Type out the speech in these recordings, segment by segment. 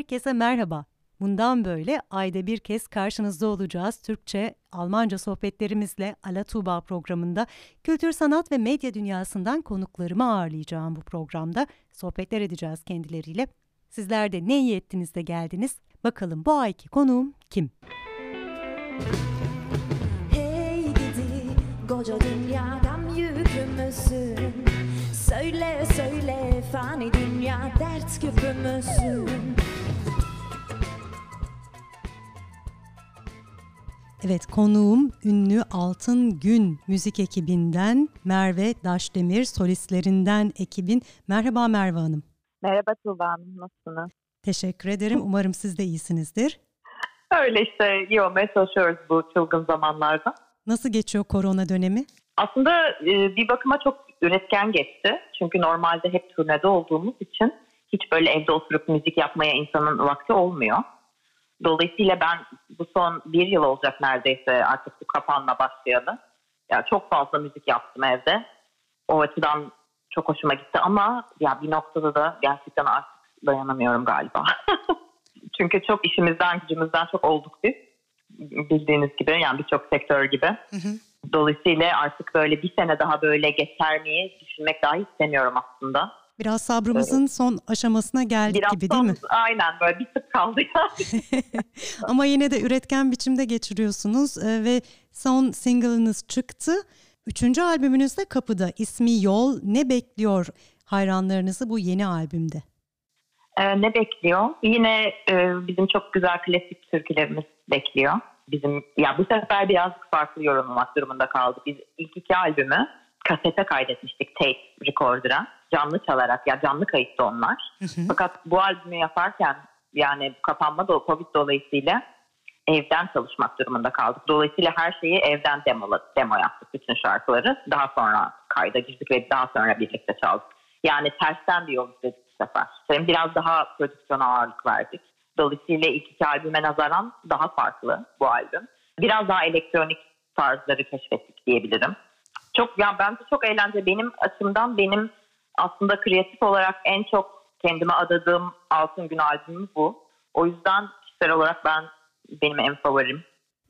Herkese merhaba. Bundan böyle ayda bir kez karşınızda olacağız. Türkçe, Almanca sohbetlerimizle Ala Tuğba programında kültür, sanat ve medya dünyasından konuklarımı ağırlayacağım bu programda. Sohbetler edeceğiz kendileriyle. Sizler de ne iyi ettiniz de geldiniz. Bakalım bu ayki konuğum kim? Hey gidi koca dünyadan yükümüzsün Söyle söyle fani dünya dert küpümüzsün Evet konuğum ünlü Altın Gün müzik ekibinden Merve Daşdemir solistlerinden ekibin. Merhaba Merve Hanım. Merhaba Tuğba Hanım, nasılsınız? Teşekkür ederim. Umarım siz de iyisinizdir. Öyle işte iyi olmaya çalışıyoruz bu çılgın zamanlarda. Nasıl geçiyor korona dönemi? Aslında e, bir bakıma çok üretken geçti. Çünkü normalde hep turnede olduğumuz için hiç böyle evde oturup müzik yapmaya insanın vakti olmuyor. Dolayısıyla ben bu son bir yıl olacak neredeyse artık bu kapanma başlayalı. Ya çok fazla müzik yaptım evde. O açıdan çok hoşuma gitti ama ya bir noktada da gerçekten artık dayanamıyorum galiba. Çünkü çok işimizden gücümüzden çok olduk biz. Bildiğiniz gibi yani birçok sektör gibi. Hı hı. Dolayısıyla artık böyle bir sene daha böyle geçer miyi düşünmek dahi istemiyorum aslında. Biraz sabrımızın son aşamasına geldik Biraz gibi değil mi? Aynen böyle bir tık kaldı yani. Ama yine de üretken biçimde geçiriyorsunuz e, ve son single'ınız çıktı. Üçüncü albümünüz de kapıda. İsmi Yol. Ne bekliyor hayranlarınızı bu yeni albümde? Ee, ne bekliyor? Yine e, bizim çok güzel klasik türkülerimiz bekliyor. Bizim ya bu sefer birazcık farklı yorumlamak durumunda kaldık. Biz ilk iki albümü kasete kaydetmiştik tape recorder'a. Canlı çalarak ya canlı kayıttı onlar. Fakat bu albümü yaparken yani kapanma da Covid dolayısıyla evden çalışmak durumunda kaldık. Dolayısıyla her şeyi evden demo, demo yaptık bütün şarkıları. Daha sonra kayda girdik ve daha sonra birlikte çaldık. Yani tersten bir yol izledik bu sefer. Hem biraz daha prodüksiyona ağırlık verdik. Dolayısıyla ilk iki albüme nazaran daha farklı bu albüm. Biraz daha elektronik tarzları keşfettik diyebilirim. Çok ya bence çok eğlenceli. Benim açımdan benim aslında kreatif olarak en çok kendime adadığım Altın Gün albümü bu. O yüzden kişisel olarak ben benim en favorim.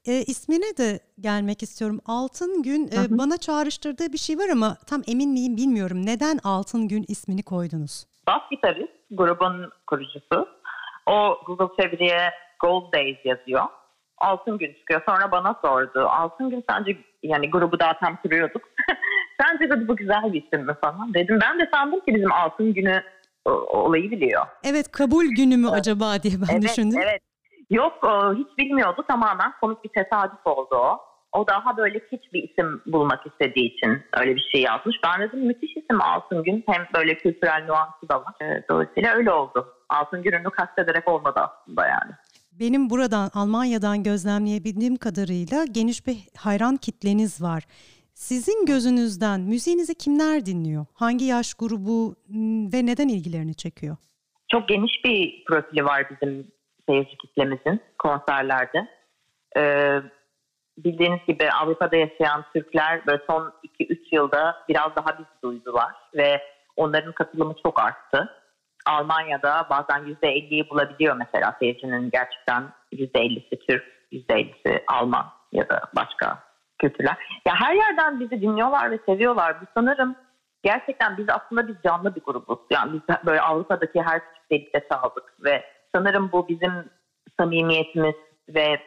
E, ismine de gelmek istiyorum. Altın Gün e, Hı hı. bana çağrıştırdığı bir şey var ama tam emin miyim bilmiyorum. Neden Altın Gün ismini koydunuz? Bas gitarist, grubun kurucusu. O Google çeviriye Gold Days yazıyor. Altın gün çıkıyor. Sonra bana sordu. Altın gün sence yani grubu daha tam kuruyorduk. sence dedi bu güzel bir isim mi falan. Dedim ben de sandım ki bizim altın günü o- olayı biliyor. Evet kabul günü mü acaba diye ben evet, düşündüm. evet. Yok hiç bilmiyordu tamamen komik bir tesadüf oldu o. O daha böyle hiç bir isim bulmak istediği için öyle bir şey yazmış. Ben dedim müthiş isim Altın Gün. Hem böyle kültürel nuansı da var. Ee, Dolayısıyla öyle oldu. Altın Günü'nü kastederek olmadı aslında yani. Benim buradan Almanya'dan gözlemleyebildiğim kadarıyla geniş bir hayran kitleniz var. Sizin gözünüzden müziğinizi kimler dinliyor? Hangi yaş grubu ve neden ilgilerini çekiyor? Çok geniş bir profili var bizim seyirci kitlemizin konserlerde. Ee, bildiğiniz gibi Avrupa'da yaşayan Türkler böyle son 2-3 yılda biraz daha bizi duydular ve onların katılımı çok arttı. Almanya'da bazen %50'yi bulabiliyor mesela seyircinin gerçekten %50'si Türk, %50'si Alman ya da başka kültürler. Ya her yerden bizi dinliyorlar ve seviyorlar. Bu sanırım gerçekten biz aslında biz canlı bir grubuz. Yani biz böyle Avrupa'daki her küçük delikte çaldık ve sanırım bu bizim samimiyetimiz ve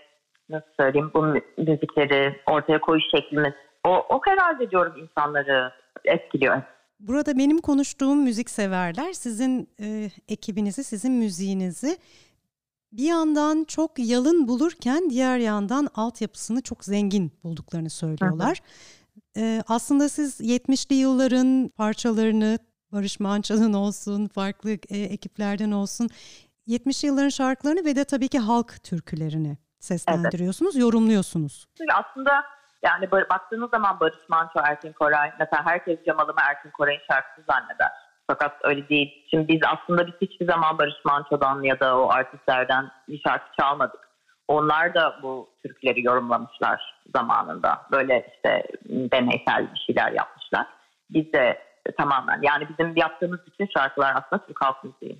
nasıl söyleyeyim bu mü- müzikleri ortaya koyuş şeklimiz o, o herhalde diyorum insanları etkiliyor. Burada benim konuştuğum müzikseverler sizin e, ekibinizi, sizin müziğinizi bir yandan çok yalın bulurken diğer yandan altyapısını çok zengin bulduklarını söylüyorlar. E, aslında siz 70'li yılların parçalarını Barış Manço'nun olsun, farklı e, ekiplerden olsun 70'li yılların şarkılarını ve de tabii ki halk türkülerini seslendiriyorsunuz, yorumluyorsunuz. Çünkü aslında yani baktığınız zaman Barış Manço, Erkin Koray mesela herkes Cemal'ımı Erkin Koray'ın şarkısı zanneder. Fakat öyle değil. Şimdi biz aslında biz hiçbir zaman Barış Manço'dan ya da o artistlerden bir şarkı çalmadık. Onlar da bu türküleri yorumlamışlar zamanında. Böyle işte deneysel bir şeyler yapmışlar. Biz de tamamen yani bizim yaptığımız bütün şarkılar aslında Türk halk müziği.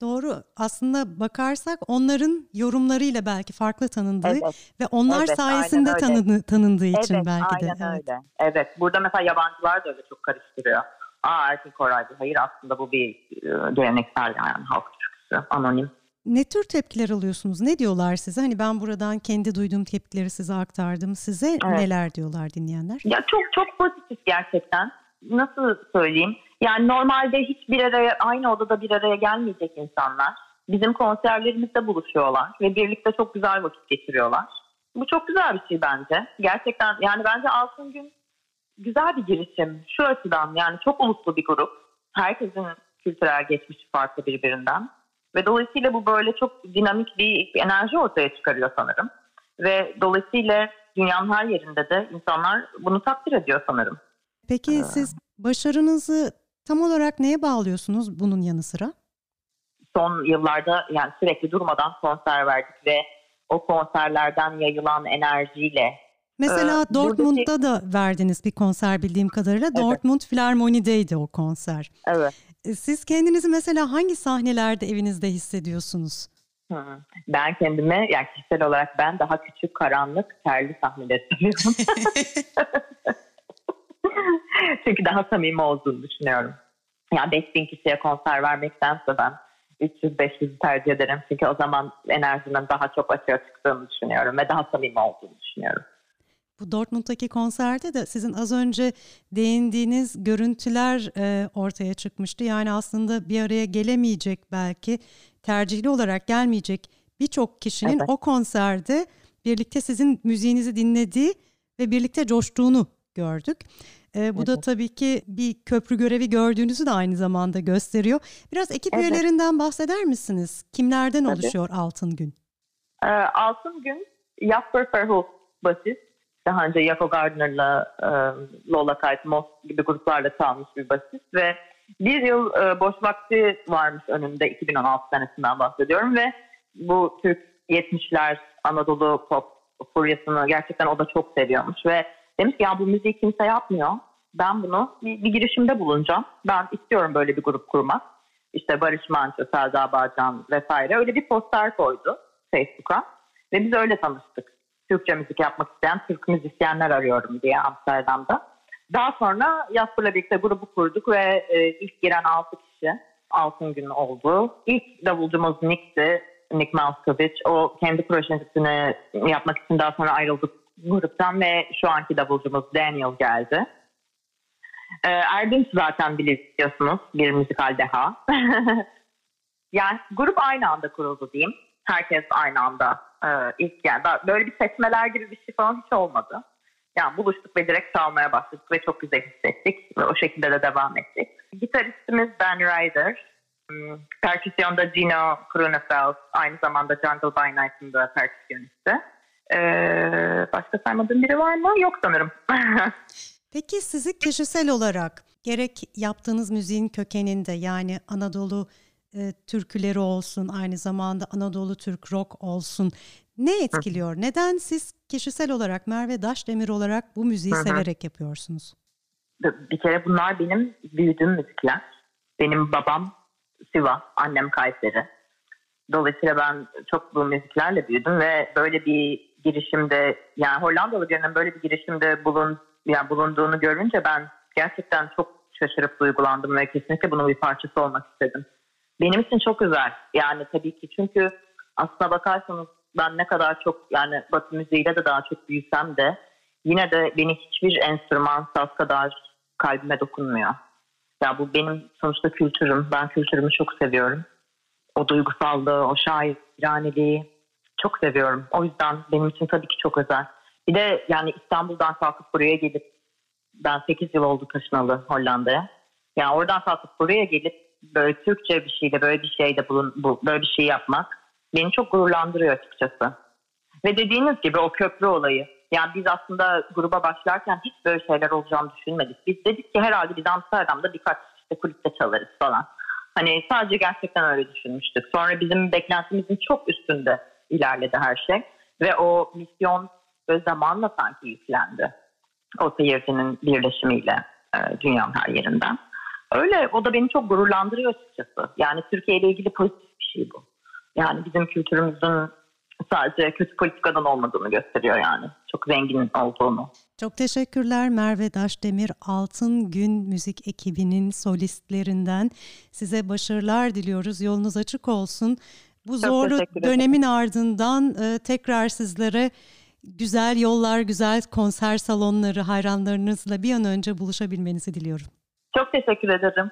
Doğru. Aslında bakarsak onların yorumlarıyla belki farklı tanındığı Evet. ve onlar Evet, sayesinde tanını, tanındığı için evet, belki de. aynen Evet. öyle. Evet, burada mesela yabancılar da öyle çok karıştırıyor. Aa erkek koraycı. Hayır aslında bu bir e, geleneksel yani halk türküsü, anonim. Ne tür tepkiler alıyorsunuz? Ne diyorlar size? Hani ben buradan kendi duyduğum tepkileri size aktardım. Size neler diyorlar dinleyenler? Ya çok çok pozitif gerçekten. Nasıl söyleyeyim? Yani normalde hiç bir araya aynı odada bir araya gelmeyecek insanlar bizim konserlerimizde buluşuyorlar ve birlikte çok güzel vakit geçiriyorlar. Bu çok güzel bir şey bence. Gerçekten yani bence Altın Gün güzel bir girişim. Şu açıdan yani çok uluslu bir grup. Herkesin kültürel geçmişi farklı birbirinden. Ve dolayısıyla bu böyle çok dinamik bir enerji ortaya çıkarıyor sanırım. Ve dolayısıyla dünyanın her yerinde de insanlar bunu takdir ediyor sanırım. Peki siz başarınızı tam olarak neye bağlıyorsunuz bunun yanı sıra? Son yıllarda yani sürekli durmadan konser verdik ve o konserlerden yayılan enerjiyle Mesela Ee, Dortmund'da da verdiniz bir konser bildiğim kadarıyla. Dortmund Filarmoni'deydi o konser. evet E, Siz kendinizi mesela hangi sahnelerde evinizde hissediyorsunuz? Hı. Ben kendime yani kişisel olarak ben daha küçük, karanlık, terli sahneleri seviyorum. Çünkü daha samimi olduğunu düşünüyorum. Yani 5000 kişiye konser vermektense ben 300-500'ü tercih ederim. Çünkü o zaman enerjinin daha çok açığa çıktığını düşünüyorum ve daha samimi olduğunu düşünüyorum. Bu Dortmund'daki konserde de sizin az önce değindiğiniz görüntüler e, ortaya çıkmıştı. Yani aslında bir araya gelemeyecek belki tercihli olarak gelmeyecek birçok kişinin Evet. o konserde birlikte sizin müziğinizi dinlediği ve birlikte coştuğunu gördük. E, bu da Evet. tabii ki bir köprü görevi gördüğünüzü de aynı zamanda gösteriyor. Biraz ekip Evet. üyelerinden bahseder misiniz? Kimlerden Tabii. oluşuyor Altın Gün? Ee, Altın Gün, Jasper Verhoef basist. Daha önce Yako Gardner'la e, Lola Kite, Moss gibi gruplarla çalmış bir basist ve bir yıl e, boş vakti varmış önünde 2016 senesinden bahsediyorum ve bu Türk 70'ler Anadolu pop furyasını gerçekten o da çok seviyormuş ve demiş ki ya bu müziği kimse yapmıyor. Ben bunu bir, bir girişimde bulunacağım. Ben istiyorum böyle bir grup kurmak. İşte Barış Manço, Selda Bağcan vesaire öyle bir poster koydu Facebook'a ve biz öyle tanıştık. Türkçe müzik yapmak isteyen Türk müzisyenler arıyorum diye Amsterdam'da. Daha sonra Jasper'la birlikte grubu kurduk ve e, ilk giren 6 kişi Altın Gün oldu. İlk davulcumuz Nick'ti, Nick Malkovich. O kendi projesini yapmak için daha sonra ayrıldık gruptan ve şu anki davulcumuz Daniel geldi. Ee, Erdinç zaten biliyorsunuz bir müzikal deha. yani grup aynı anda kuruldu diyeyim. Herkes aynı anda e, ilk yani böyle bir seçmeler gibi bir şey falan hiç olmadı. Yani buluştuk ve direkt çalmaya başladık ve çok güzel hissettik ve o şekilde de devam ettik. Gitaristimiz Ben Ryder, hmm, perküsyonda Gino Krunefeld, aynı zamanda Jungle by Night'ın da perküsyonisti. Ee, başka saymadığım biri var mı? Yok sanırım. Peki sizi kişisel olarak gerek yaptığınız müziğin kökeninde yani Anadolu e, türküleri olsun aynı zamanda Anadolu Türk rock olsun ne etkiliyor? Neden siz kişisel olarak Merve Daşdemir olarak bu müziği Hı hı. severek yapıyorsunuz? bir kere bunlar benim büyüdüğüm müzikler. Benim babam Sivas, annem Kayseri. Dolayısıyla ben çok bu müziklerle büyüdüm ve böyle bir girişimde yani Hollandalı birinin böyle bir girişimde bulun, yani bulunduğunu görünce ben gerçekten çok şaşırıp duygulandım ve kesinlikle bunun bir parçası olmak istedim. Benim için çok güzel. Yani tabii ki çünkü aslına bakarsanız ben ne kadar çok yani batı müziğiyle de daha çok büyüsem de yine de beni hiçbir enstrüman saz kadar kalbime dokunmuyor. Ya bu benim sonuçta kültürüm. Ben kültürümü çok seviyorum. O duygusallığı, o şairaneliği çok seviyorum. O yüzden benim için tabii ki çok özel. Bir de yani İstanbul'dan kalkıp buraya gelip ben 8 yıl oldu taşınalı Hollanda'ya. Yani oradan kalkıp buraya gelip böyle Türkçe bir şeyde böyle bir şeyde bulun, bu, böyle bir şey yapmak beni çok gururlandırıyor açıkçası. Ve dediğiniz gibi o köprü olayı. Yani biz aslında gruba başlarken hiç böyle şeyler olacağını düşünmedik. Biz dedik ki herhalde biz Amsterdam'da birkaç işte kulüpte çalarız falan. Hani sadece gerçekten öyle düşünmüştük. Sonra bizim beklentimizin çok üstünde ilerledi her şey. Ve o misyon böyle zamanla sanki yüklendi. O seyircinin birleşimiyle e, dünyanın her yerinden. Öyle o da beni çok gururlandırıyor açıkçası. Yani Türkiye ile ilgili pozitif bir şey bu. Yani bizim kültürümüzün sadece kötü politikadan olmadığını gösteriyor yani. Çok zengin olduğunu. Çok teşekkürler Merve Daşdemir Altın Gün Müzik ekibinin solistlerinden. Size başarılar diliyoruz. Yolunuz açık olsun. Bu zorlu dönemin ardından e, tekrar sizlere güzel yollar, güzel konser salonları hayranlarınızla bir an önce buluşabilmenizi diliyorum. Çok teşekkür ederim.